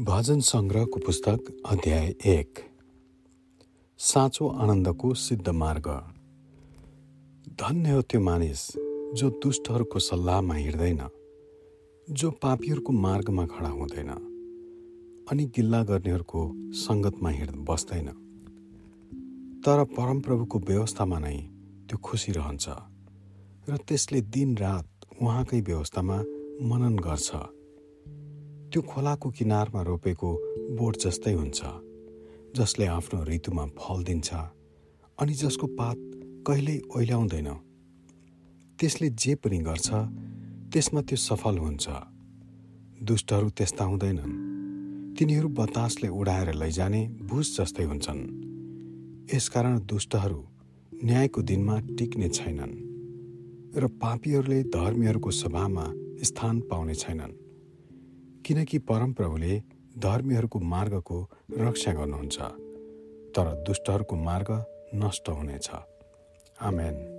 भजन सङ्ग्रहको पुस्तक अध्याय एक। साँचो आनन्दको सिद्ध मार्ग। धन्य हो त्यो मानिस जो दुष्टहरूको सल्लाहमा हिँड्दैन जो पापीहरूको मार्गमा खडा हुँदैन अनि गिल्ला गर्नेहरूको सङ्गतमा हिँड बस्दैन। तर परमप्रभुको व्यवस्थामा नै त्यो खुसी रहन्छ र त्यसले दिनरात उहाँकै व्यवस्थामा मनन गर्छ। त्यो खोलाको किनारमा रोपेको बोट जस्तै हुन्छ जसले आफ्नो ऋतुमा फल दिन्छ अनि जसको पात कहिल्यै ओइल्याउँदैन त्यसले जे पनि गर्छ त्यसमा त्यो सफल हुन्छ। दुष्टहरू त्यस्ता हुँदैनन्। तिनीहरू बतासले उडाएर लैजाने भुस जस्तै हुन्छन्। यसकारण दुष्टहरू न्यायको दिनमा टिक्ने छैनन् र पापीहरूले धर्मीहरूको सभामा स्थान पाउने छैनन्। किनकि परमप्रभुले धर्मीहरूको मार्गको रक्षा गर्नुहुन्छ तर दुष्टहरूको मार्ग नष्ट हुनेछ। आमेन।